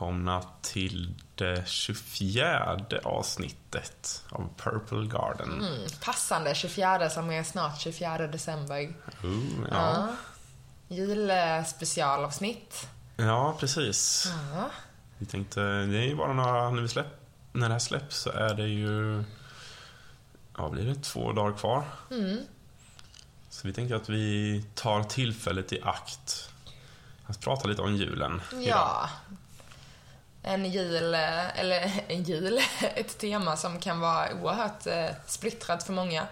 välkomna till det 24 avsnittet av Purple Garden. Mm, passande 24 som är snart 24 december. Oh, ja. Ja. Julspecialavsnitt. ja, precis. Ja. Vi tänkte, det är ju bara några, när, vi släpp, när det här släpps så är det ju, ja blir det två dagar kvar. Mm. Så vi tänkte att vi tar tillfället i akt att prata lite om julen idag. En jul, eh, eller en jul, ett tema som kan vara oerhört eh, splittrat för många.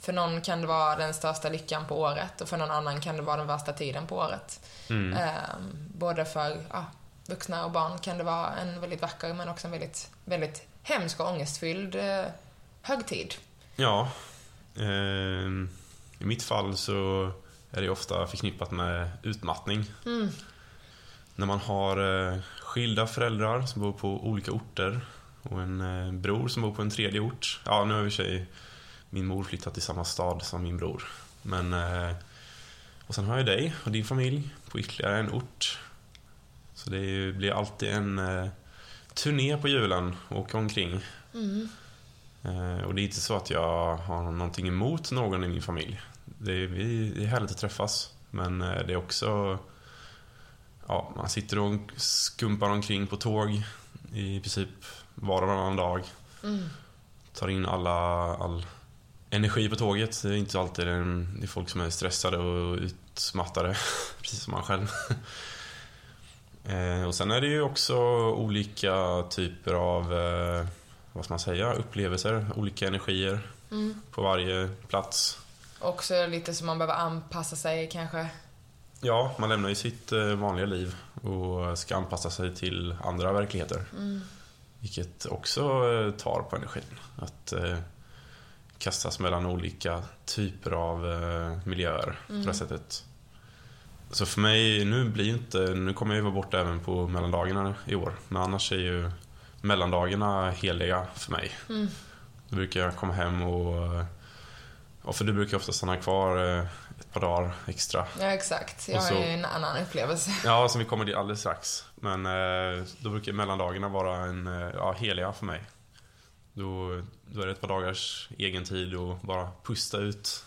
För någon kan det vara den största lyckan på året och för någon annan kan det vara den värsta tiden på året. Mm. Eh, både för ja, vuxna och barn kan det vara en väldigt vacker men också en väldigt, väldigt hemsk och ångestfylld eh, högtid. Ja. ehm, I mitt fall så är det ofta förknippat med utmattning. När man har skilda föräldrar som bor på olika orter och en eh, bror som bor på en tredje ort. Ja, nu har i och sig min mor flyttat till samma stad som min bror. Men... eh, Och sen har jag dig och din familj på ytterligare en ort. Så det blir alltid en eh, turné på julen, åka omkring. Eh, Och det är inte så att jag har någonting emot någon i min familj. Det är, vi, det är härligt att träffas. Men eh, det är också... Ja, man sitter och skumpar omkring på tåg i princip var och varannan dag. Tar in alla, all energi på tåget. Det är inte alltid det är folk som är stressade och utmattade, precis som man själv. Eh, och sen är det ju också olika typer av, eh, vad ska man säga, upplevelser, olika energier på varje plats. Också lite som man behöver anpassa sig kanske. Ja, man lämnar ju sitt eh, vanliga liv och ska anpassa sig till andra verkligheter. Vilket också eh, tar på energin. Att eh, kastas mellan olika typer av eh, miljöer på det här sättet. Så för mig, nu blir ju inte, nu kommer jag ju vara borta även på mellandagarna i år. Men annars är ju mellandagarna heliga för mig. Då brukar jag komma hem och, och för du brukar ofta stanna kvar par dagar extra. Ja, exakt. Jag så- har ju en annan upplevelse. Ja, som vi kommer till alldeles strax. Men eh, då brukar mellandagarna vara en, eh, ja, heliga för mig. Då, då är det ett par dagars egen tid och bara pusta ut.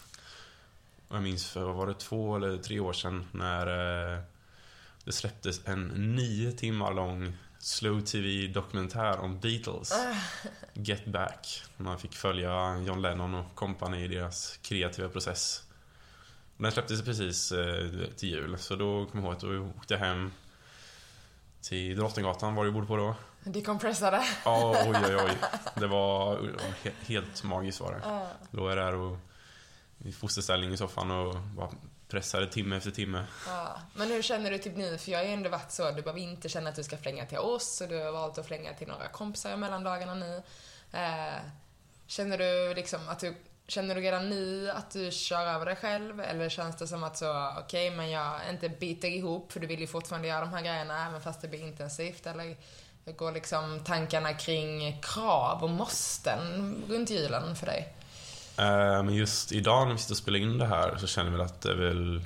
Och jag minns för, var det, två eller tre år sedan när eh, det släpptes en nio timmar lång slow tv dokumentär om Beatles. Get Back. Man fick följa John Lennon och kompani i deras kreativa process. Den släpptes precis eh, till jul, så då kommer jag ihåg att då åkte jag hem till Drottninggatan var det bodde på då. Decompressade. Ja, oj, oj, oj. Det var he- helt magiskt var det. Låg jag där och i fosterställning i soffan och bara pressade timme efter timme. Ja. Men hur känner du typ nu? För jag har ju ändå varit så, du behöver inte känna att du ska flänga till oss och du har valt att flänga till några kompisar mellan dagarna nu. Eh, känner du liksom att du Känner du redan nu att du kör över dig själv? Eller känns det som att så, okej, men jag inte biter ihop för du vill ju fortfarande göra de här grejerna även fast det blir intensivt? Eller går liksom tankarna kring krav och måsten runt julen för dig? Eh, men just idag när vi sitter och spelar in det här så känner jag väl att det är väl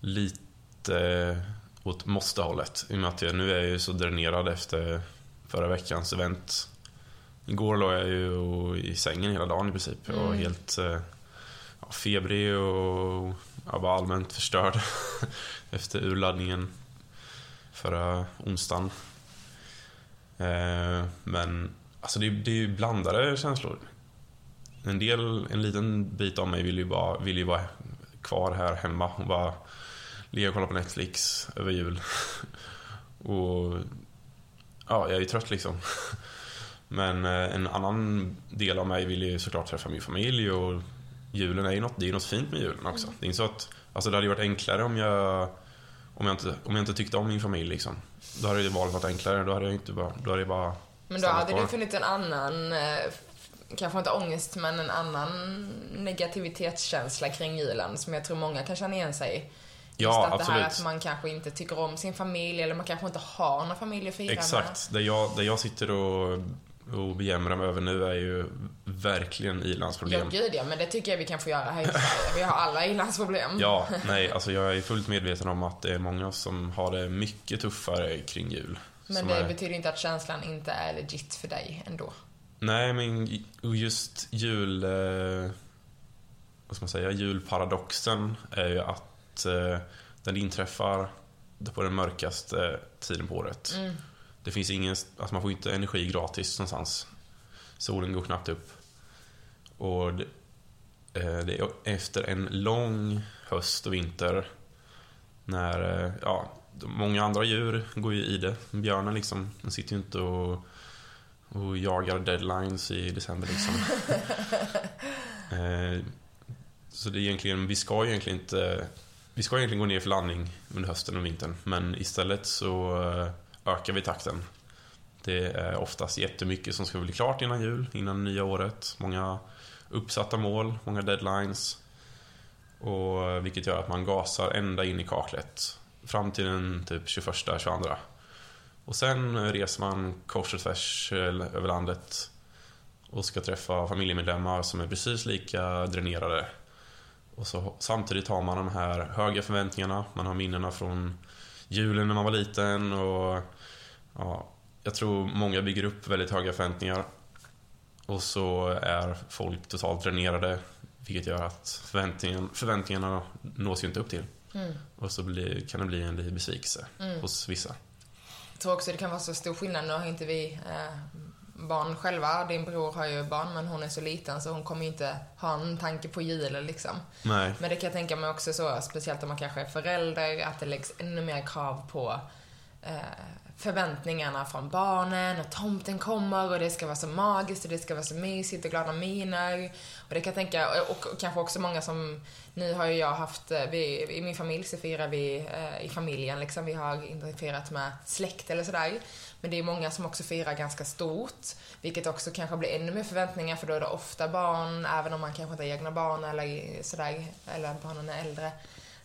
lite åt måste-hållet. I och med att jag nu är jag ju så dränerad efter förra veckans event. Igår låg jag ju i sängen hela dagen i princip. Jag var helt eh, ja, febrig och jag var allmänt förstörd efter urladdningen förra onsdagen. Eh, Men alltså det, det är ju blandade känslor. En del, en liten bit av mig vill ju bara, vill ju vara kvar här hemma och bara ligga och kolla på Netflix över jul. Och ja, jag är ju trött liksom. Men eh, en annan del av mig vill ju såklart träffa min familj och julen är ju något, det är något fint med julen också. Det är inte så att, alltså det hade ju varit enklare om jag, om jag inte, om jag inte tyckte om min familj liksom. Då hade ju valet varit enklare, då hade jag inte bara, då hade jag bara Men då hade kvar. det funnits en annan, eh, kanske inte ångest, men en annan negativitetskänsla kring julen som jag tror många kan känna igen sig i. Ja, Just att det absolut. här att man kanske inte tycker om sin familj eller man kanske inte har någon familj att fira med. Exakt. Där jag, där jag sitter och att bejämra mig över nu är ju verkligen Ja, ilandsproblem. gud ja, men det tycker jag vi kan få göra här i Sverige. Vi har alla inlandsproblem. Ja, nej, alltså jag är fullt medveten om att det är många som har det mycket tuffare kring jul. Men det är, betyder inte att känslan inte är legit för dig ändå. Nej, men just jul... Eh, vad ska man säga? Julparadoxen är ju att eh, den inträffar på den mörkaste tiden på året. Mm. Det finns ingen... Alltså man får inte energi gratis någonstans. Solen går knappt upp. Och det, eh, det är efter en lång höst och vinter när, eh, ja, många andra djur går ju i det. Björnen liksom, den sitter ju inte och, och jagar deadlines i december liksom. eh, så det är egentligen, vi ska ju egentligen inte, vi ska egentligen gå ner för landning under hösten och vintern. Men istället så ökar vi takten. Det är oftast jättemycket som ska bli klart innan jul, innan nya året. Många uppsatta mål, många deadlines. Och, eh, vilket gör att man gasar ända in i kaklet. Fram till den typ 21-22. Och sen reser man kors och tvärs eh, över landet och ska träffa familjemedlemmar som är precis lika dränerade. Och så, samtidigt har man de här höga förväntningarna, man har minnena från julen när man var liten och ja, jag tror många bygger upp väldigt höga förväntningar. Och så är folk totalt dränerade, vilket gör att förväntningen, förväntningarna nås ju inte upp till. Mm. Och så blir, kan det bli en liten besvikelse Mm. hos vissa. Jag tror också det kan vara så stor skillnad. Nu har inte vi eh, barn själva. Din bror har ju barn, men hon är så liten så hon kommer inte ha en tanke på julen liksom. Nej, Men det kan jag tänka mig också så, speciellt om man kanske är förälder, att det läggs ännu mer krav på eh, förväntningarna från barnen och tomten kommer och det ska vara så magiskt och det ska vara så mysigt och glada miner. Och det kan jag tänka, och, och kanske också många som, nu har ju jag haft, eh, vi, i min familj så firar vi eh, i familjen liksom, vi har inte firat med släkt eller sådär. Men det är många som också firar ganska stort, vilket också kanske blir ännu mer förväntningar för då är det ofta barn, även om man kanske inte har egna barn eller sådär, eller barnen är äldre.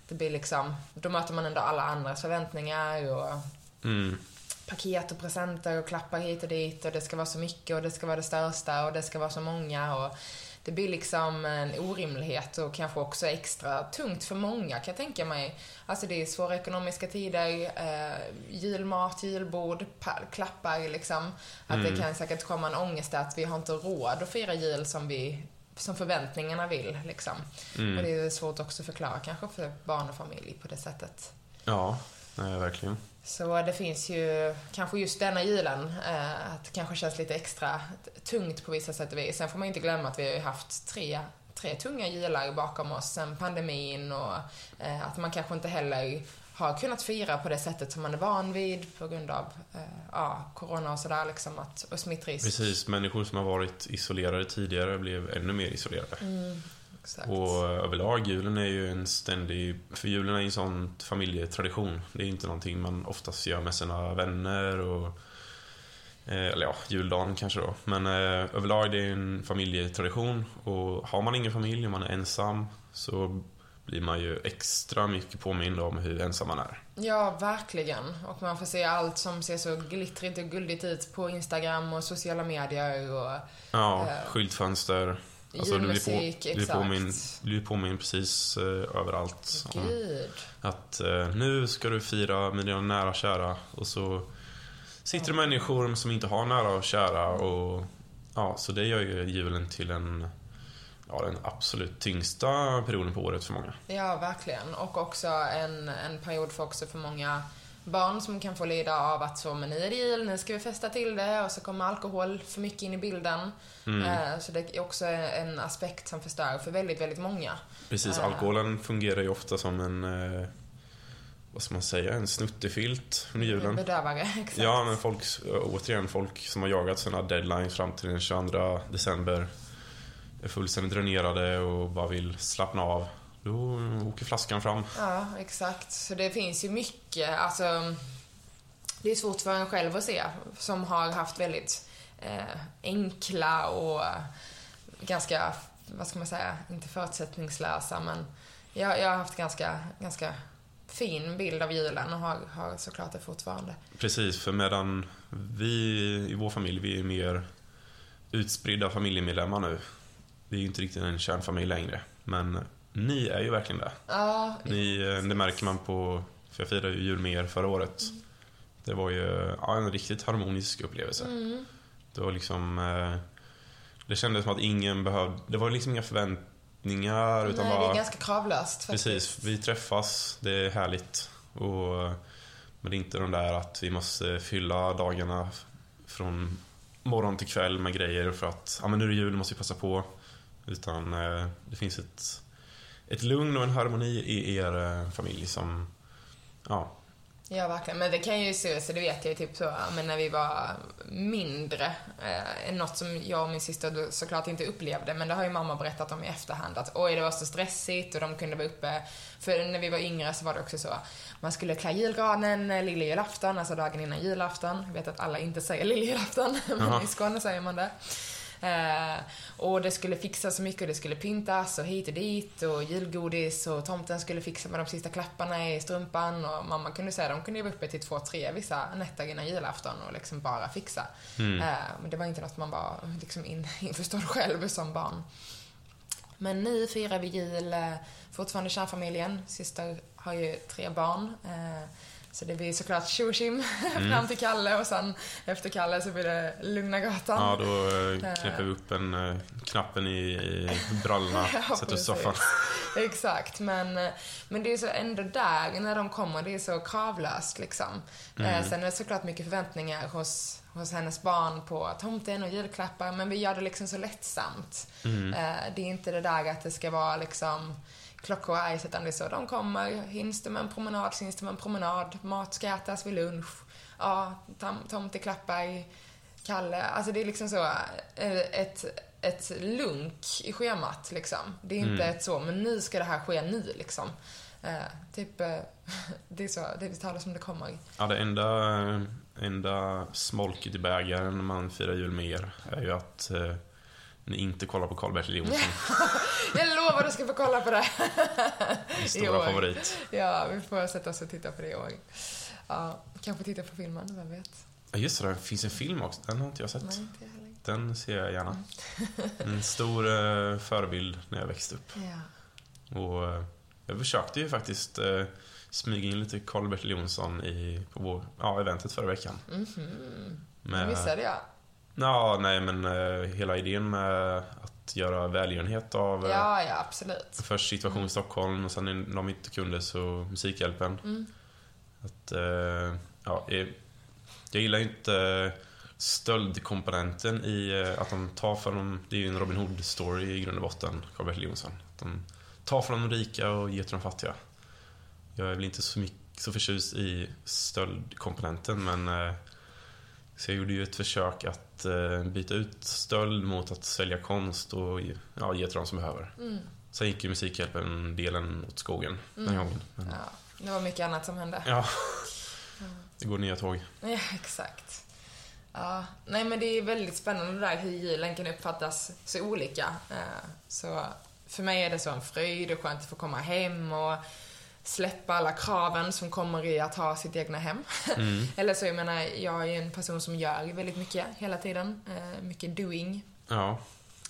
Det blir liksom, då möter man ändå alla andras förväntningar och mm, paket och presenter och klappar hit och dit och det ska vara så mycket och det ska vara det största och det ska vara så många och det blir liksom en orimlighet och kanske också extra tungt för många kan jag tänka mig. Alltså det är svåra ekonomiska tider, eh, julmat, julbord, pa- klappar liksom. Att det kan säkert komma en ångest att vi har inte råd att fira jul som vi som förväntningarna vill liksom. mm. Och det är svårt också att förklara kanske för barn och familj på det sättet. Ja, nej, verkligen. Så det finns ju, kanske just denna julen, eh, att det kanske känns lite extra tungt på vissa sätt och vis. Sen får man inte glömma att vi har ju haft tre, tre tunga jular bakom oss sen pandemin och eh, att man kanske inte heller har kunnat fira på det sättet som man är van vid på grund av eh, ja, corona och sådär liksom, att, och smittrisk. Precis, människor som har varit isolerade tidigare blev ännu mer isolerade. Mm, exakt. Och överlag, julen är ju en ständig... För julen är ju en sån familjetradition. Det är inte någonting man oftast gör med sina vänner och... eh, Eller ja, juldagen kanske då. Men eh, överlag det är en familjetradition. Och har man ingen familj och man är ensam så blir man ju extra mycket påmind om hur ensam man är. Ja, verkligen. Och man får se allt som ser så glittrigt och guldigt ut på Instagram och sociala medier och Ja, Eh, skyltfönster. Alltså, du blir, på, du blir exakt. påmind, du blir påmind precis eh, överallt. om Gud. Att eh, nu ska du fira med dina nära och kära och så sitter det människor som inte har nära och kära och ja, så det gör ju julen till en ja, den absolut tyngsta perioden på året för många. Ja, verkligen. Och också en, en period för också för många barn som kan få lida av att så, men nu är det jul, nu ska vi festa till det och så kommer alkohol för mycket in i bilden. Mm. Eh, så det är också en aspekt som förstör för väldigt, väldigt många. Precis, eh. alkoholen fungerar ju ofta som en, eh, vad ska man säga, en snuttefilt under julen. Bedövare, exakt. Ja, men folk, återigen, folk som har jagat sina deadlines fram till den 22 december är fullständigt dränerade och bara vill slappna av. Då åker flaskan fram. Ja, exakt. Så det finns ju mycket, alltså det är svårt för en själv att se som har haft väldigt eh, enkla och ganska, vad ska man säga, inte förutsättningslösa men jag, jag har haft ganska, ganska fin bild av julen och har, har såklart det fortfarande. Precis, för medan vi i vår familj, vi är mer utspridda familjemedlemmar nu. Vi är ju inte riktigt en kärnfamilj längre. Men ni är ju verkligen det. Ja, Ni, eh, det märker man på, för jag firade ju jul med er förra året. Det var ju ja, en riktigt harmonisk upplevelse. mm, Det var liksom, eh, det kändes som att ingen behövde, det var liksom inga förväntningar utan nej, det bara, är ganska kravlöst faktiskt. precis, vi träffas, det är härligt. Och, men det är inte de där att vi måste fylla dagarna från morgon till kväll med grejer för att, ja men nu är det jul, måste vi passa på. Utan eh, det finns ett, ett lugn och en harmoni i er eh, familj som, ja, Ja, verkligen. Men det kan ju se så det vet jag ju typ så, men när vi var mindre, eh, något som jag och min syster såklart inte upplevde, men det har ju mamma berättat om i efterhand att oj, det var så stressigt och de kunde vara uppe, för när vi var yngre så var det också så, man skulle klä julgranen eh, lilla julafton, alltså dagen innan julafton. Jag vet att alla inte säger lilla julafton, men i Skåne säger man det. Eh, och det skulle fixas så mycket och det skulle pyntas och hit och dit och julgodis och tomten skulle fixa med de sista klapparna i strumpan och mamma kunde säga de kunde ju vara uppe till två, tre vissa nätter innan julafton och liksom bara fixa. Mm. Eh, men det var inte något man var liksom in, införstådd själv som barn. Men nu firar vi jul eh, fortfarande kärnfamiljen. Syster har ju tre barn. Eh, så det blir såklart tjo tjim fram till Kalle och sen efter Kalle så blir det Lugna gatan. ja då eh, knäpper vi upp en, eh, knappen i, i brallorna, Ja, sätter oss i soffan. Exakt, men, eh, men det är så ändå där, när de kommer, det är så kravlöst liksom. Eh, sen är det såklart mycket förväntningar hos, hos hennes barn på tomten och julklappar, men vi gör det liksom så lättsamt. Eh, det är inte det där att det ska vara liksom klockor och ice, utan det är så, de kommer, hinns det med en promenad så hinns det med en promenad, mat ska ätas vid lunch, ja, tom, tomteklappar, Kalle, alltså det är liksom så eh, ett, ett lunk i schemat liksom. Det är inte ett så, men nu ska det här ske nu liksom. Eh, typ, eh, det är så, det talar som det kommer. Ja, det enda, enda smolket i bägaren när man firar jul med er är ju att eh, ni inte kollar på Karl-Bertil Jonsson. Jag lovar du ska få kolla på det. Min stora favorit. Ja, vi får sätta oss och titta på det i år. Ja, kanske titta på filmen, vem vet? Ja, just det, det finns en film också. Den har inte jag sett. Nej, inte heller. Den ser jag gärna. En stor eh, förebild när jag växte upp. Ja. Och eh, jag försökte ju faktiskt eh, smyga in lite Karl-Bertil Jonsson i, på ja, eventet förra veckan. Mhm. Med, Missade jag? Ja, nej men eh, hela idén med att göra välgörenhet av eh, Ja, ja, absolut. Först Situation Stockholm och sen när de inte kunde så Musikhjälpen. Mm. Att, eh, ja, eh, jag gillar inte stöldkomponenten i eh, att de tar från de, det är ju en Robin Hood-story i grund och botten, Karl-Bertil Jonsson. Att de tar från de rika och ger till de fattiga. Jag är väl inte så, mycket, så förtjust i stöldkomponenten men eh, så jag gjorde ju ett försök att eh, byta ut stöld mot att sälja konst och ja, ge till de som behöver. Mm. Sen gick ju Musikhjälpen-delen åt skogen den Mm. gången. Men, Ja, det var mycket annat som hände. ja, det går nya tåg. Ja, exakt. Ja, nej men det är väldigt spännande det där hur julen kan uppfattas så olika. Eh, Så för mig är det så en fröjd och skönt att få komma hem och släppa alla kraven som kommer i att ha sitt egna hem. Mm. Eller så, jag menar, jag är en person som gör väldigt mycket hela tiden. Eh, Mycket doing. Ja.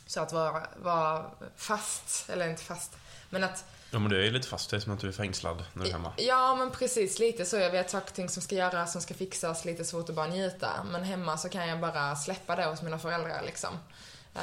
Så att vara, vara fast, eller inte fast, men att ja, men du är lite fast. Det är som att du är fängslad när du är hemma. Ja, men precis. Lite så. Jag vet saker och ting som ska göras, som ska fixas, lite svårt att bara njuta. Men hemma så kan jag bara släppa det hos mina föräldrar liksom.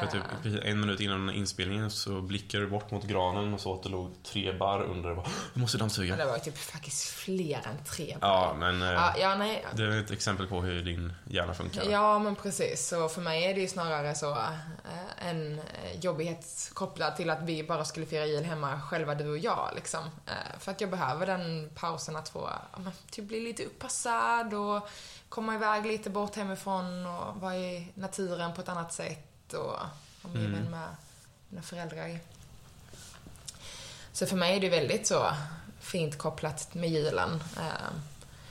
För typ, precis en minut innan inspelningen så blickar du bort mot granen och så att det låg tre bar under. och bara, Vi måste men dammsuga. det var typ faktiskt fler än tre. Ja, men eh, ja, ja, nej. det är ett exempel på hur din hjärna funkar. Ja, men precis. Så för mig är det ju snarare så eh, en eh, jobbighet kopplad till att vi bara skulle fira jul hemma själva, du och jag. Liksom. För att jag behöver den pausen att få ja, typ bli lite uppassad och komma iväg lite bort hemifrån och vara i naturen på ett annat sätt och omgiven Mm. med mina föräldrar. Så för mig är det väldigt så fint kopplat med julen. Eh,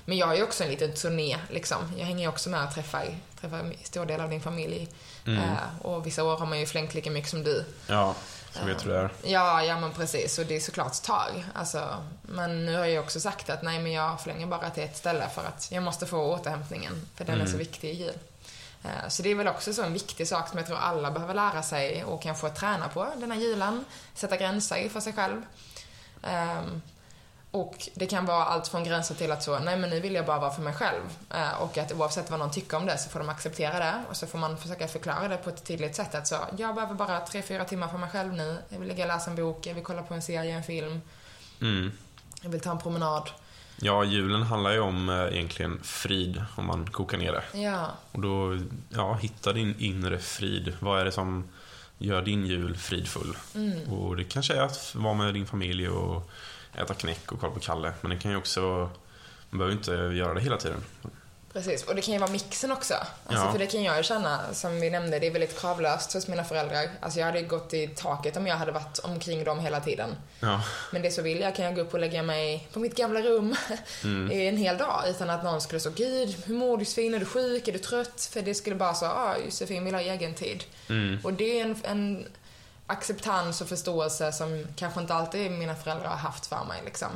Men jag har ju också en liten turné liksom. Jag hänger ju också med och träffar, träffar en stor del av din familj. Mm. Eh, Och vissa år har man ju flängt lika mycket som du. Ja, så vet du det är. Ja, ja men precis. Och det är såklart tag. Alltså, men nu har jag också sagt att nej men jag flänger bara till ett ställe för att jag måste få återhämtningen. För den är Mm. så viktig i jul. Eh, Så det är väl också så en viktig sak som jag tror alla behöver lära sig och kanske träna på den här julen. Sätta gränser för sig själv. Ehm, Och det kan vara allt från gränser till att så, nej men nu vill jag bara vara för mig själv. Eh, Och att oavsett vad någon tycker om det så får de acceptera det. Och så får man försöka förklara det på ett tydligt sätt. Att så, jag behöver bara tre, fyra timmar för mig själv nu. Jag vill ligga och läsa en bok, jag vill kolla på en serie, en film. Mm. Jag vill ta en promenad. Ja, julen handlar ju om eh, egentligen frid, om man kokar ner det. Ja, Och då, ja, hitta din inre frid. Vad är det som gör din jul fridfull? Mm. Och det kanske är att vara med din familj och äta knäck och kolla på Kalle. Men det kan ju också, man behöver inte göra det hela tiden. Precis. Och det kan ju vara mixen också. Alltså, Ja. För det kan jag ju känna, som vi nämnde, det är väldigt kravlöst hos mina föräldrar. Alltså jag hade gått i taket om jag hade varit omkring dem hela tiden. Ja, Men det så vill jag kan jag gå upp och lägga mig på mitt gamla rum Mm. i en hel dag utan att någon skulle så Gud, hur mår du Josefin? Är du sjuk? Är du trött? För det skulle bara så, ah, Josefin vill ha egen tid. mm. Och det är en, en acceptans och förståelse som kanske inte alltid mina föräldrar har haft för mig liksom.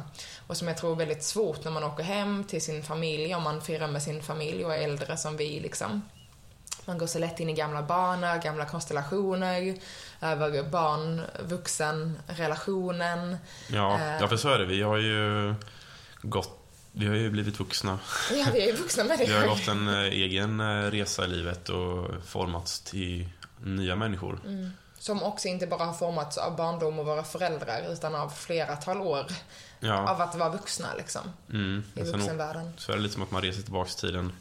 Och som jag tror är väldigt svårt när man åker hem till sin familj, om man firar med sin familj och är äldre som vi liksom. Man går så lätt in i gamla banor, gamla konstellationer, över barn-vuxen-relationen. ja, Eh. ja, för så är det. Vi har ju gått, vi har ju blivit vuxna. Ja, vi är ju vuxna Vi har människor. gått en eh, egen eh, resa i livet och formats till nya människor. Mm. Som också inte bara har formats av barndom och våra föräldrar, utan av flera tal år Ja, av att vara vuxna liksom, mm. i vuxenvärlden. så är det lite som att man reser tillbaks i tiden.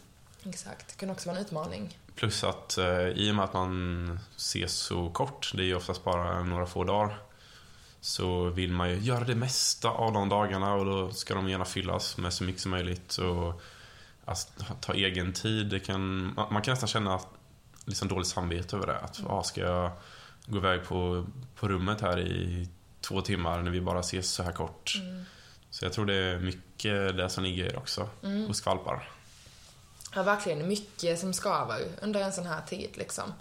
Exakt. Det kan också vara en utmaning. Plus att eh, i och med att man ses så kort, det är ju oftast bara några få dagar, så vill man ju göra det mesta av de dagarna och då ska de gärna fyllas med så mycket som möjligt. Och att ta egen tid, det kan, man kan nästan känna liksom dåligt samvete över det. Att ah, ska jag gå iväg på, på rummet här i två timmar när vi bara ses så här kort? Så jag tror det är mycket det som ligger också, Mm. och skvalpar. Ja, verkligen mycket som skaver under en sån här tid liksom.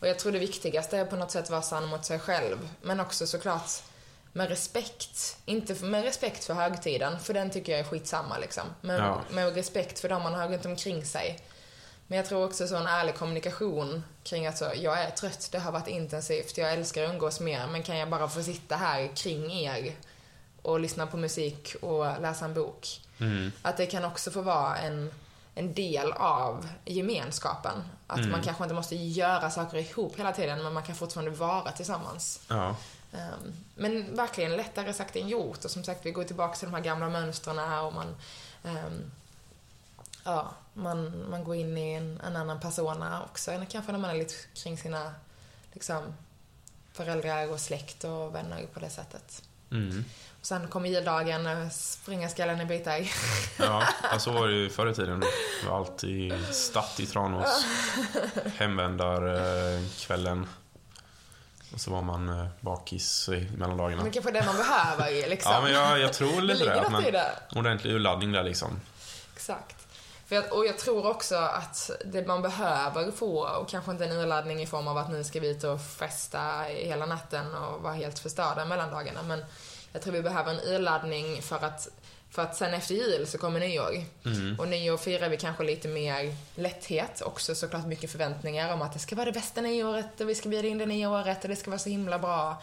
Och jag tror det viktigaste är på något sätt att vara sann mot sig själv, men också såklart med respekt. Inte med respekt för högtiden, för den tycker jag är skitsamma liksom. Men Ja. med respekt för de man har runt omkring sig. Men jag tror också så en ärlig kommunikation kring att så, jag är trött, det har varit intensivt, jag älskar att umgås mer, men kan jag bara få sitta här kring er och lyssna på musik och läsa en bok? Mm. Att det kan också få vara en, en del av gemenskapen. Att Mm. man kanske inte måste göra saker ihop hela tiden, men man kan fortfarande vara tillsammans. Ja. Ehm, Men verkligen lättare sagt än gjort. Och som sagt, vi går tillbaka till de här gamla mönstren här och man... ehm, ja, man, man går in i en, en annan persona också. Än Kanske när man är lite kring sina liksom, föräldrar och släkt och vänner på det sättet. Mm. Och sen kommer juldagen, eh, springa skallen i bitar. Ja, så var det ju förr i tiden. Det var alltid statt i Tranås. Hemvändarkvällen. Och så var man eh, bakis i mellandagarna. Men kanske det man behöver ju liksom. Ja, men jag, jag tror lite det. Att man, ordentlig urladdning där liksom. Exakt. För jag, och jag tror också att det man behöver få, och kanske inte en urladdning i form av att nu ska vi ut och festa hela natten och vara helt förstörda mellan dagarna, men jag tror vi behöver en urladdning för att, för att sen efter jul så kommer nyår. Mm. Och nyår firar vi kanske lite mer lätthet, också såklart mycket förväntningar om att det ska vara det bästa nyåret och vi ska bjuda in det nya året och det ska vara så himla bra.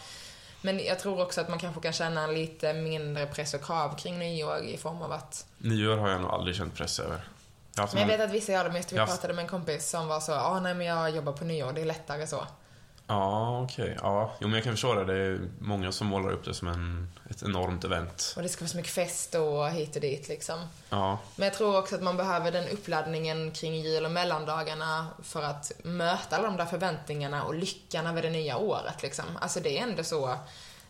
Men jag tror också att man kanske kan känna lite mindre press och krav kring nyår i form av att Nyår har jag nog aldrig känt press över. Haft men jag vet att vissa gör det, just vi Ja. pratade med en kompis som var så, ah nej men jag jobbar på nyår, det är lättare så. Ja, okej. Ja, jo, men jag kan förstå det. Det är många som målar upp det som en, ett enormt event. Och det ska vara så mycket fest och hit och dit liksom. Ja, Men jag tror också att man behöver den uppladdningen kring jul och mellandagarna för att möta alla de där förväntningarna och lyckan över det nya året liksom. Alltså det är ändå så,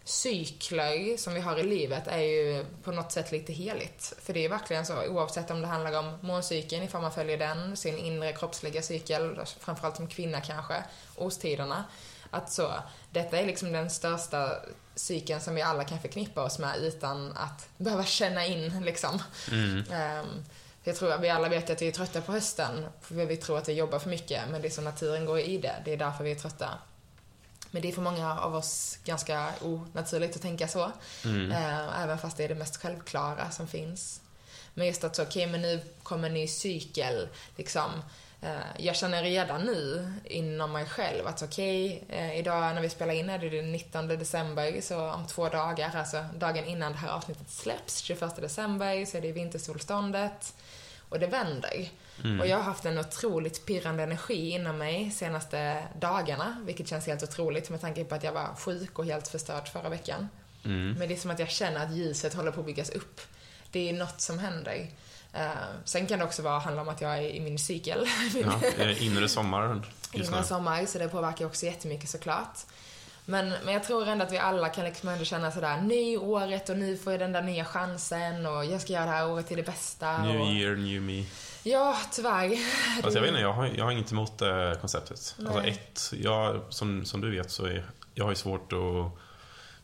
cykler som vi har i livet är ju på något sätt lite heligt. För det är verkligen så, oavsett om det handlar om måncykeln, ifall man följer den, sin inre kroppsliga cykel, framförallt som kvinna kanske, årstiderna. Att så, detta är liksom den största cykeln som vi alla kan förknippa oss med utan att behöva känna in liksom. mm. Ehm, jag tror att vi alla vet att vi är trötta på hösten, för vi tror att vi jobbar för mycket, men det är så naturen går i det. Det är därför vi är trötta. Men det är för många av oss ganska onaturligt att tänka så. Mm. Eh, även fast det är det mest självklara som finns. Men just att så, okej, men nu kommer en ny cykel, liksom. Eh, jag känner redan nu inom mig själv att okej, okay, eh, idag när vi spelar in är det den 19 december, så om två dagar, alltså dagen innan det här avsnittet släpps, 21 december, så är det vintersolståndet. Och det vänder. Mm. Och jag har haft en otroligt pirrande energi inom mig senaste dagarna, vilket känns helt otroligt med tanke på att jag var sjuk och helt förstörd förra veckan. Mm. Men det är som att jag känner att ljuset håller på att byggas upp. Det är något som händer. Uh, sen kan det också vara, handla om att jag är i min cykel. Ja, inre sommaren just Inre sommar, så det påverkar också jättemycket såklart. Men, men jag tror ändå att vi alla kan liksom ändå känna sådär, nyåret och nu får jag den där nya chansen och jag ska göra det här året till det bästa. New och... year, new me. Ja, tyvärr. Alltså, jag vet inte, jag har, jag har inget emot äh, konceptet. Alltså, Nej. Alltså ett, jag, som, som du vet så är jag har ju svårt att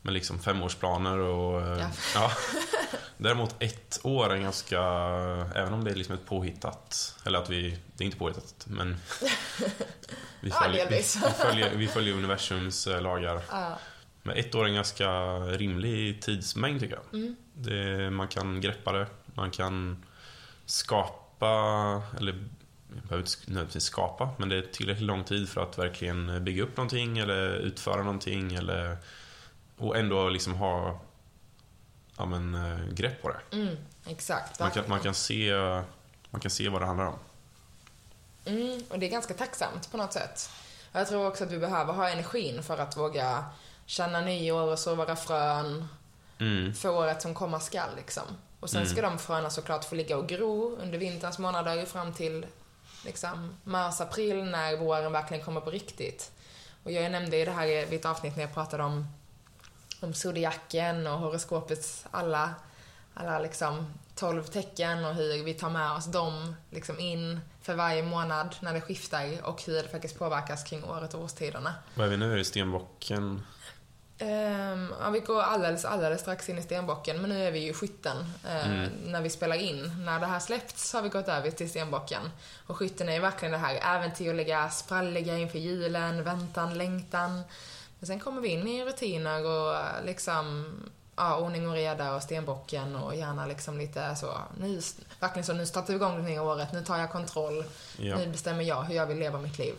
med liksom femårsplaner och... Eh, ja. ja. Däremot ett år är ganska, även om det är liksom ett påhittat, eller att vi, det är inte påhittat, men vi följer, ja, vi, vi, följer, vi följer universums eh, lagar. Ja. Men ett år är en ganska rimlig tidsmängd tycker jag. Mm. Det, man kan greppa det, man kan skapa, eller behöver inte nödvändigtvis skapa, men det är tillräckligt lång tid för att verkligen bygga upp någonting eller utföra någonting eller och ändå liksom ha ja, men, eh, grepp på det. Mm, exakt. Man kan, man, kan se, man kan se vad det handlar om. Mm, och det är ganska tacksamt på något sätt. Jag tror också att vi behöver ha energin för att våga känna nyår och så våra frön mm. för året som komma skall liksom. Och sen mm. ska de fröna såklart få ligga och gro under vinterns månader fram till liksom mars, april när våren verkligen kommer på riktigt. Och jag nämnde i det här vid ett avsnitt när jag pratade om om zodiaken och horoskopets alla, alla liksom 12 tecken och hur vi tar med oss dem liksom in för varje månad när det skiftar och hur det faktiskt påverkas kring året och årstiderna. Vad är vi nu? Är det stenbocken? Um, ja, vi går alldeles, alldeles strax in i stenbocken, men nu är vi ju i skytten uh, mm. när vi spelar in. När det här släppts har vi gått över till stenbocken. Och skytten är ju verkligen det här äventyrliga, spralliga inför julen, väntan, längtan. Men sen kommer vi in i rutiner och liksom ja, ordning och reda och stenbocken och gärna liksom lite så, nu, verkligen så, nu startar vi igång det nya året, nu tar jag kontroll, ja. nu bestämmer jag hur jag vill leva mitt liv.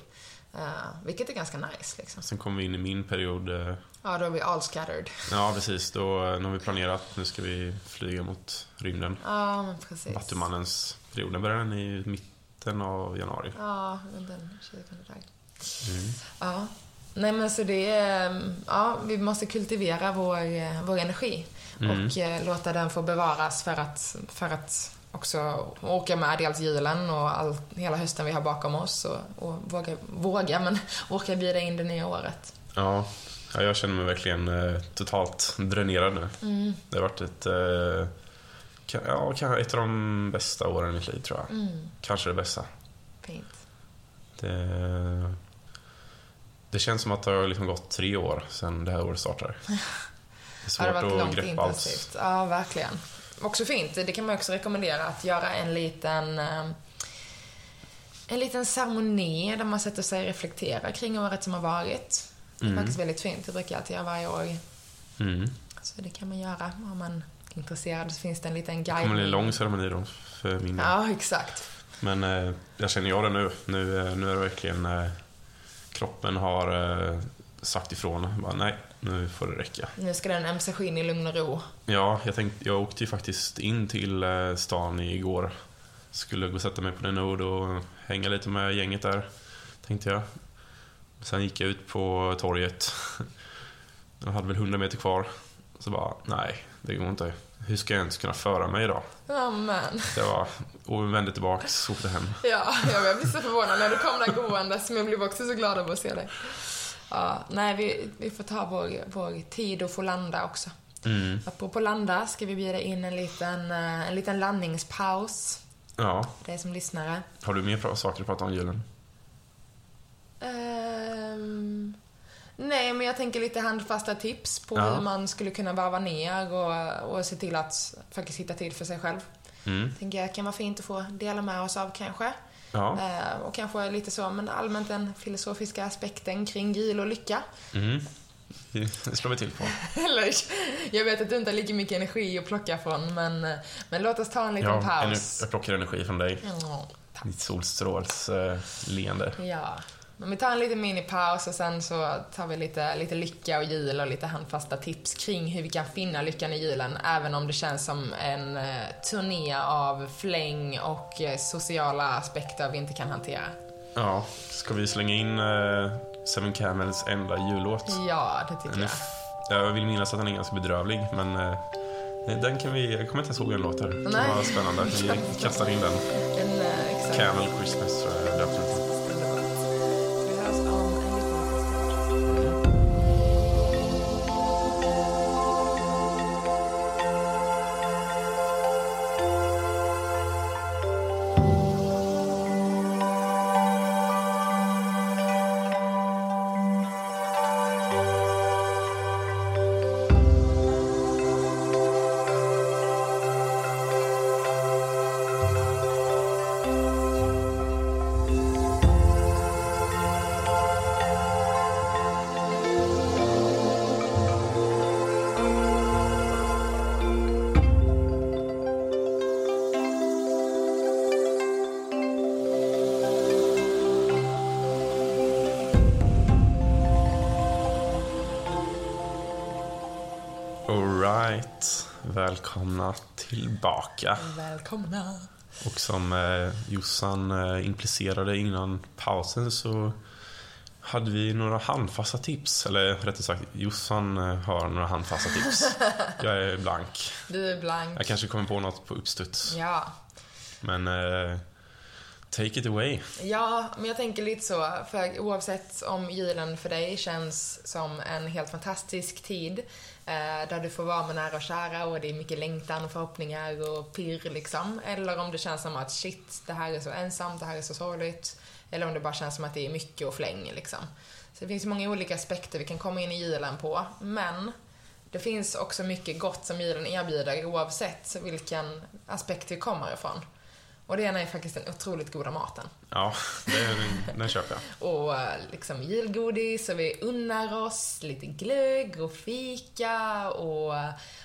Uh, vilket är ganska nice liksom. Sen kommer vi in i min period. Uh, ja, då är vi all scattered. Ja, precis. Då, uh, nu har vi planerat, nu ska vi flyga mot rymden. Ja, men precis. Vattumannens period, den börjar den i mitten av januari. Ja, den 20 där. Mm. Ja, Nej men så det är, ja, vi måste kultivera vår, vår energi mm. och eh, låta den få bevaras för att, för att också åka med dels julen och all, hela hösten vi har bakom oss och, och våga, våga, men orka bjuda in det nya året. Ja, ja jag känner mig verkligen eh, totalt dränerad nu. Mm. Det har varit ett, eh, ja, kanske ett av de bästa åren i mitt liv tror jag. Mm. Kanske det bästa. Fint. Det, det känns som att det har liksom gått tre år sedan det här året startade. Det är svårt det att greppa allt. Ja, verkligen. Också fint, det kan man också rekommendera, att göra en liten eh, en liten ceremoni där man sätter sig och reflekterar kring året som har varit. Det är mm. faktiskt väldigt fint. Det brukar jag alltid göra varje år. Mm. Så det kan man göra om man är intresserad. Så finns det en liten guide. Det kommer bli en lång ceremoni då, för min Ja, exakt. Men eh, jag känner ju det nu. Nu, eh, nu är det verkligen eh, kroppen har eh, sagt ifrån. Bara, nej, nu får det räcka. Nu ska den ömsa skinn i lugn och ro. Ja, jag, tänkte, jag åkte ju faktiskt in till eh, stan igår. Skulle gå och sätta mig på den ord och hänga lite med gänget där, tänkte jag. Sen gick jag ut på torget. Jag hade väl 100 meter kvar. Så bara, nej, det går inte. Hur ska jag ens kunna föra mig idag? Amen. Det var, och vände tillbaks och åkte hem. Ja, jag blev så förvånad när du kom där gåendes, men jag blev också så glad över att se dig. Ja, nej, vi, vi får ta vår, vår tid och få landa också. Mm. Apropå landa ska vi bjuda in en liten, eh, en liten landningspaus. Ja. Det som lyssnare. Har du mer saker att prata om julen? Um, Nej, men jag tänker lite handfasta tips på ja. hur man skulle kunna varva ner och, och se till att faktiskt hitta tid för sig själv. Mm. Tänker jag kan vara fint att få dela med oss av kanske. Ja. Eh, och kanske lite så, men allmänt den filosofiska aspekten kring jul och lycka. Mm. Det slår vi till på. Jag vet att du inte har lika mycket energi att plocka från, men, men låt oss ta en liten ja, paus. Jag plockar energi från dig. Ja, Ditt solstråls eh. Ja. Men vi tar en liten minipaus och sen så tar vi lite, lite lycka och jul och lite handfasta tips kring hur vi kan finna lyckan i julen, även om det känns som en eh, turné av fläng och eh, sociala aspekter vi inte kan hantera. Ja, ska vi slänga in eh, Seven Camels enda jullåt? Ja, det tycker Den jag. jag vill minnas att den är ganska bedrövlig, men eh, den kan vi... Jag kommer inte ens ihåg en låt här. Det var spännande. Vi kastar in den. En, eh, exakt. Camel Christmas tror jag. Välkomna tillbaka. Välkomna. Och som eh, Jossan eh, implicerade innan pausen så hade vi några handfasta tips. Eller rättare sagt, Jossan eh, har några handfasta tips. Jag är blank. Du är blank. Jag kanske kommer på något på uppstuds. Ja. Men eh, take it away. Ja, men jag tänker lite så, för oavsett om julen för dig känns som en helt fantastisk tid, eh, där du får vara med nära och kära och det är mycket längtan och förhoppningar och pirr liksom, eller om det känns som att shit, det här är så ensamt, det här är så sorgligt, eller om det bara känns som att det är mycket och fläng liksom. Så det finns många olika aspekter vi kan komma in i julen på, men det finns också mycket gott som julen erbjuder oavsett vilken aspekt vi kommer ifrån. Och det ena är faktiskt den otroligt goda maten. Ja, det, den köper jag. Och eh, liksom julgodis och vi unnar oss lite glögg och fika och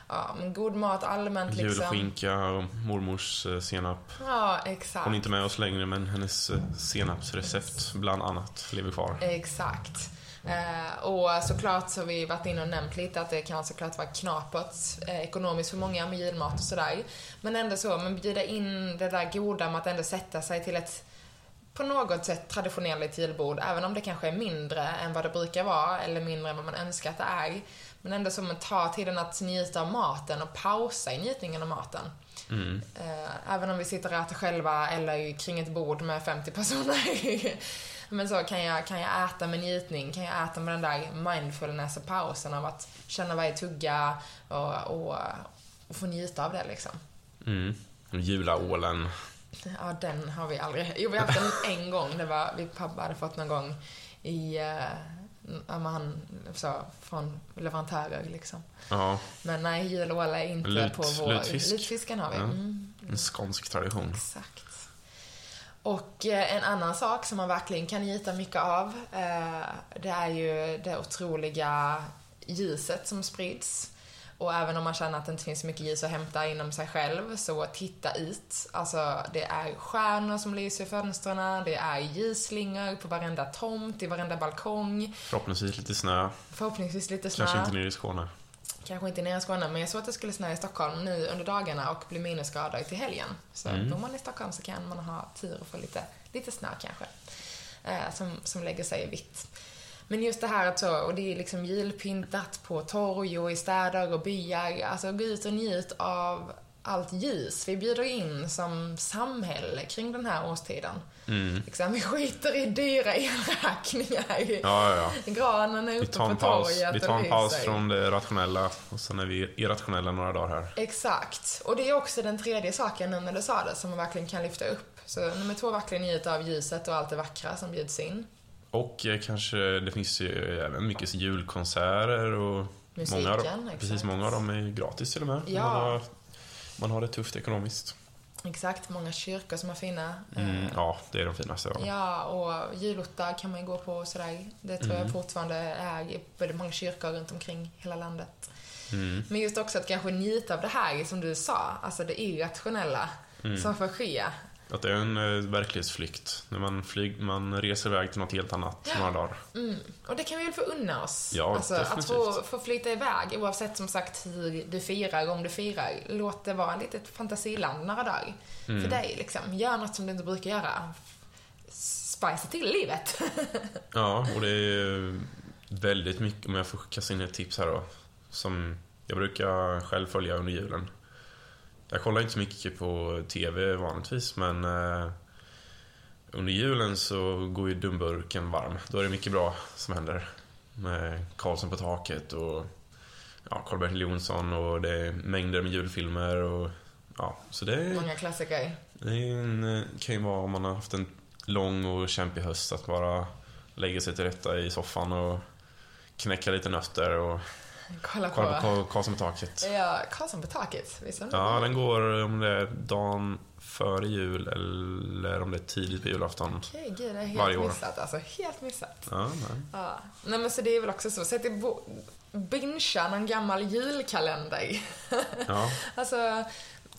ja, men god mat allmänt liksom. Julskinka och mormors eh, senap. Ja, exakt. Hon är inte med oss längre men hennes eh, senapsrecept bland annat lever kvar. Exakt. Eh, och såklart så har vi varit inne och nämnt lite att det kan såklart vara knapert eh, ekonomiskt för många med julmat och sådär. Men ändå så, men bjuda in det där goda med att ändå sätta sig till ett på något sätt traditionellt julbord, även om det kanske är mindre än vad det brukar vara, eller mindre än vad man önskar att det är. Men ändå som att ta tiden att njuta av maten och pausa i njutningen av maten. Mm. Eh, Även om vi sitter och äter själva eller kring ett bord med 50 personer. Men så kan jag, kan jag äta med njutning, kan jag äta med den där mindfulness och pausen av att känna varje tugga och, och, och få njuta av det liksom. Mm. Julaålen. Ja, den har vi aldrig... Jo, vi har haft den en gång. Det var, vi pappa hade fått någon gång i... Uh, ja, men han så, från leverantörer liksom. Ja, Men nej, julåla är inte Lut- på vår... lutfisk. Lutfisken har vi. Ja. Mm. en skånsk tradition. Exakt. Och eh, en annan sak som man verkligen kan njuta mycket av, eh, det är ju det otroliga ljuset som sprids. Och även om man känner att det inte finns så mycket ljus att hämta inom sig själv, så titta ut. Alltså, det är stjärnor som lyser i fönstren, det är ljusslingor på varenda tomt, i varenda balkong. Förhoppningsvis lite snö. Förhoppningsvis lite snö. Kanske inte nere i Skåne. Kanske inte nere i Skåne, men jag såg att det skulle snöa i Stockholm nu under dagarna och bli minusgrader till helgen. Så Mm. bor man i Stockholm så kan man ha tur och få lite, lite snö kanske. Eh, som, som lägger sig i vitt. Men just det här att så, och det är liksom julpyntat på torg och i städer och byar. Alltså gå ut och njut av allt ljus vi bjuder in som samhälle kring den här årstiden. Mm. Liksom, vi skiter i dyra elräkningar. Ja, ja, ja. Granen är uppe på torget vi tar en paus från det rationella och sen är vi irrationella några dagar här. Exakt. Och det är också den tredje saken nu när du sa det som man verkligen kan lyfta upp. Så nummer två, verkligen njuta av ljuset och allt det vackra som bjuds in. Och eh, kanske, det finns ju även mycket julkonserter och Musiken, många, av- exakt. precis, många av dem är gratis till och med. Ja. Har, man har det tufft ekonomiskt. Exakt, många kyrkor som är fina. Mm, Eh, ja, det är de finaste dem. Ja, och julottar kan man ju gå på och sådär. Det tror Mm. jag fortfarande är i väldigt många kyrkor runt omkring hela landet. Mm. Men just också att kanske njuta av det här som du sa, alltså det irrationella Mm. som får ske. Att det är en eh, verklighetsflykt. När man, flyg, man reser iväg till något helt annat några dagar. Mm. Och det kan vi väl få unna oss. Ja, alltså, att få, få flyta iväg, oavsett som sagt hur du firar, om du firar. Låt det vara ett litet fantasiland några dagar. Mm. För dig, liksom. Gör något som du inte brukar göra. Spicea till livet. Ja, och det är väldigt mycket, om jag får kasta in ett tips här då. Som jag brukar själv följa under julen. Jag kollar inte så mycket på TV vanligtvis, men eh, under julen så går ju dumburken varm. Då är det mycket bra som händer. Med Karlsson på taket och ja, Karl-Bertil Jonsson och det är mängder med julfilmer och ja, så det är, Många klassiker. det en, eh, kan ju vara om man har haft en lång och kämpig höst att bara lägga sig till rätta i soffan och knäcka lite nötter och Kolla på... kolla på Karl- Karlsson på taket. Ja, Karlsson på taket. Visst det? Ja, den går om det är dagen före jul eller om det är tidigt på julafton. Okej, gud, det är Varje helt år. missat. Alltså, helt missat. Ja, nej. Ja. Nej men så det är väl också så, sätt i bo- bingea någon gammal julkalender. Ja, alltså,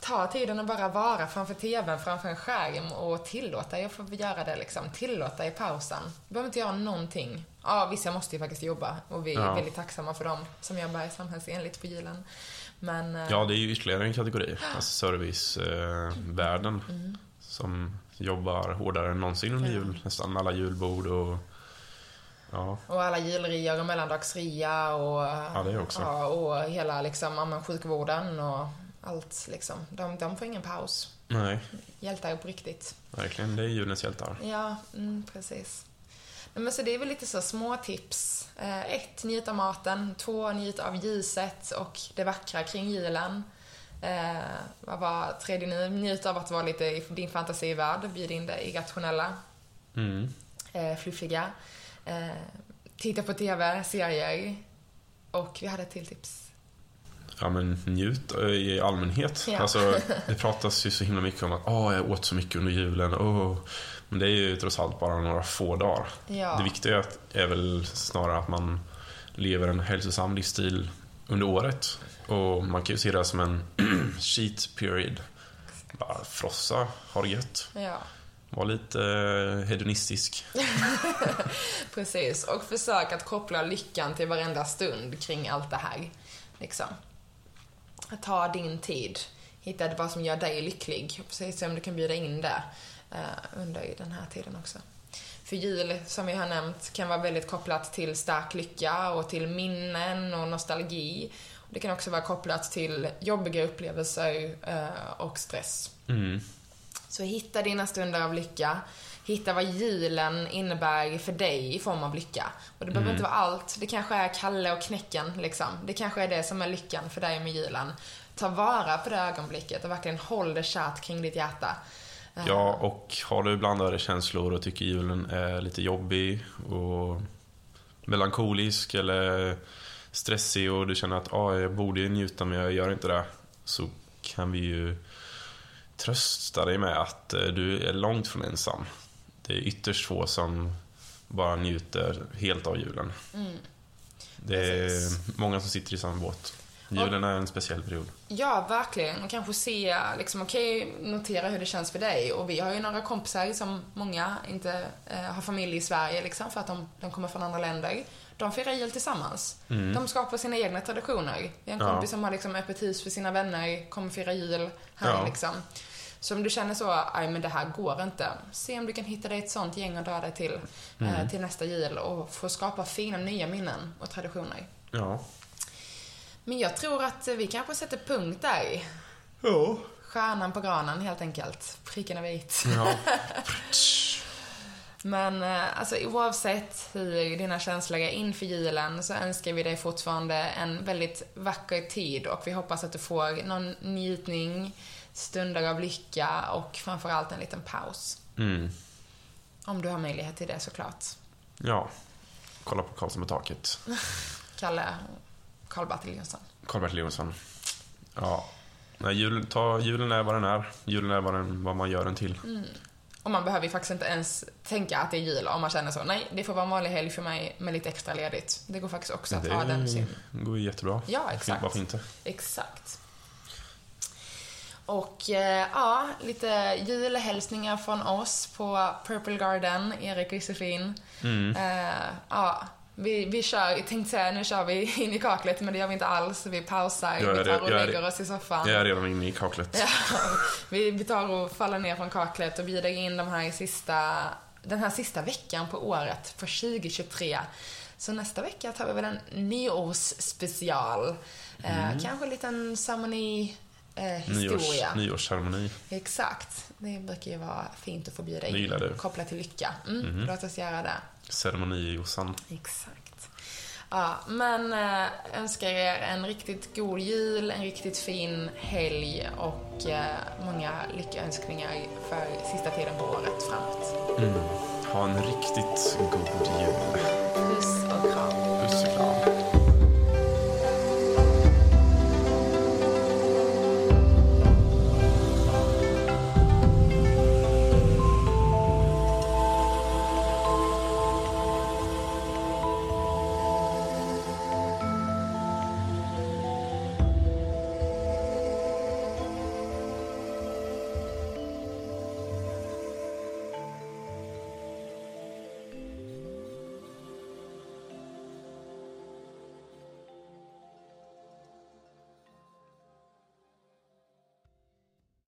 ta tiden och bara vara framför TVn, framför en skärm och tillåta er att göra det liksom. Tillåta er pausen. Du behöver inte göra någonting. Ja, vissa måste ju faktiskt jobba och vi är Ja. väldigt tacksamma för dem som jobbar samhällsenligt på julen. Men, eh, ja, det är ju ytterligare en kategori. Alltså servicevärlden Mm. som jobbar hårdare än någonsin under jul. Nästan alla julbord och ja, Och alla julrea och mellandagsrea och, Ja, och hela liksom, sjukvården och allt liksom. De, de får ingen paus. nej, Hjältar på riktigt. verkligen. Det är julens hjältar. Ja, mm, precis. Men så det är väl lite så små tips. Eh, ett, njut av maten. Två, njut av ljuset och det vackra kring julen. Eh, vad var tredje nu? Njut av att vara lite i din fantasivärld. Bjud in det irrationella, Mm. eh, fluffiga. Eh, titta på TV, serier. Och vi hade ett till tips. Ja, men njut eh, i allmänhet. Ja. Alltså, det pratas ju så himla mycket om att åh, jag åt så mycket under julen. Åh. Men det är ju trots allt bara några få dagar. Ja. Det viktiga är, är väl snarare att man lever en hälsosam livsstil under året. Och man kan ju se det som en cheat period. Bara frossa, ha det gött. Ja. Var lite eh, hedonistisk. Precis, och försök att koppla lyckan till varenda stund kring allt det här. Liksom. Ta din tid. Hitta vad som gör dig lycklig. Och precis se om du kan bjuda in det eh, under den här tiden också. För jul, som vi har nämnt, kan vara väldigt kopplat till stark lycka och till minnen och nostalgi. Det kan också vara kopplat till jobbiga upplevelser eh, och stress. Mm. Så hitta dina stunder av lycka. Hitta vad julen innebär för dig i form av lycka. Och det behöver inte vara allt. Det kanske är Kalle och knäcken, liksom. Det kanske är det som är lyckan för dig med julen. Ta vara på det ögonblicket och verkligen håll det kärt kring ditt hjärta. Eh, Ja, och har du blandade känslor och tycker julen är lite jobbig och melankolisk eller stressig och du känner att ah, jag borde ju njuta men jag gör inte det. Så kan vi ju trösta dig med att eh, du är långt från ensam. Det är ytterst få som bara njuter helt av julen. Mm. Det är Precis. många som sitter i samma båt. Julen är en speciell period. Ja, verkligen. Och kanske se, liksom, okej, notera hur det känns för dig. Och vi har ju några kompisar som många inte eh, har familj i Sverige, liksom, för att de, de kommer från andra länder. De firar jul tillsammans. De skapar sina egna traditioner. Vi har en Ja. kompis som har liksom öppet hus för sina vänner, kommer fira jul här Ja. liksom. Så om du känner så, aj men det här går inte. Se om du kan hitta dig ett sånt gäng att dra dig till, eh, till nästa jul och få skapa fina nya minnen och traditioner. Ja. Men jag tror att vi kanske sätter punkt där. Ja. Stjärnan på granen helt enkelt. Pricken över vit. ja. Men eh, alltså oavsett hur dina känslor är inför julen så önskar vi dig fortfarande en väldigt vacker tid och vi hoppas att du får någon njutning, stunder av lycka och framförallt en liten paus. Mm. Om du har möjlighet till det såklart. Ja. Kolla på Karlsson på taket. Kalle Karl-Bertil Jonsson. Karl-Bertil Jonsson. Ja. Nej, jul, ta, julen är vad den är. Julen är vad, den, vad man gör den till. Och man behöver ju faktiskt inte ens tänka att det är jul om man känner så. Nej, det får vara en vanlig helg för mig med lite extra ledigt. Det går faktiskt också att det ha den sin går ju jättebra. Ja, exakt. Varför inte? Exakt. Och eh, ja, lite julhälsningar från oss på Purple Garden, Erik och Josefin. Mm. Eh, ja, vi, vi kör, jag tänkte säga nu kör vi in i kaklet, men det gör vi inte alls. Vi pausar, Jag vi tar och är lägger oss i soffan. Jag är redan inne i kaklet. Ja, vi, vi tar och faller ner från kaklet och bjuder in de här sista, den här sista veckan på året för 2023. Så nästa vecka tar vi väl en nyårsspecial. Eh, kanske en liten ceremoni eh, Nyårs, historia. nyårsceremoni. Exakt. Det brukar ju vara fint att få bjuda in. Det gillar du. Kopplat till lycka. Mm, Låt oss göra det. Ceremoni-Jossan. Exakt. Ja, men äh, önskar er en riktigt god jul, en riktigt fin helg och eh, många lyckönskningar för sista tiden på året framåt. Ha en riktigt god jul. Puss och kram.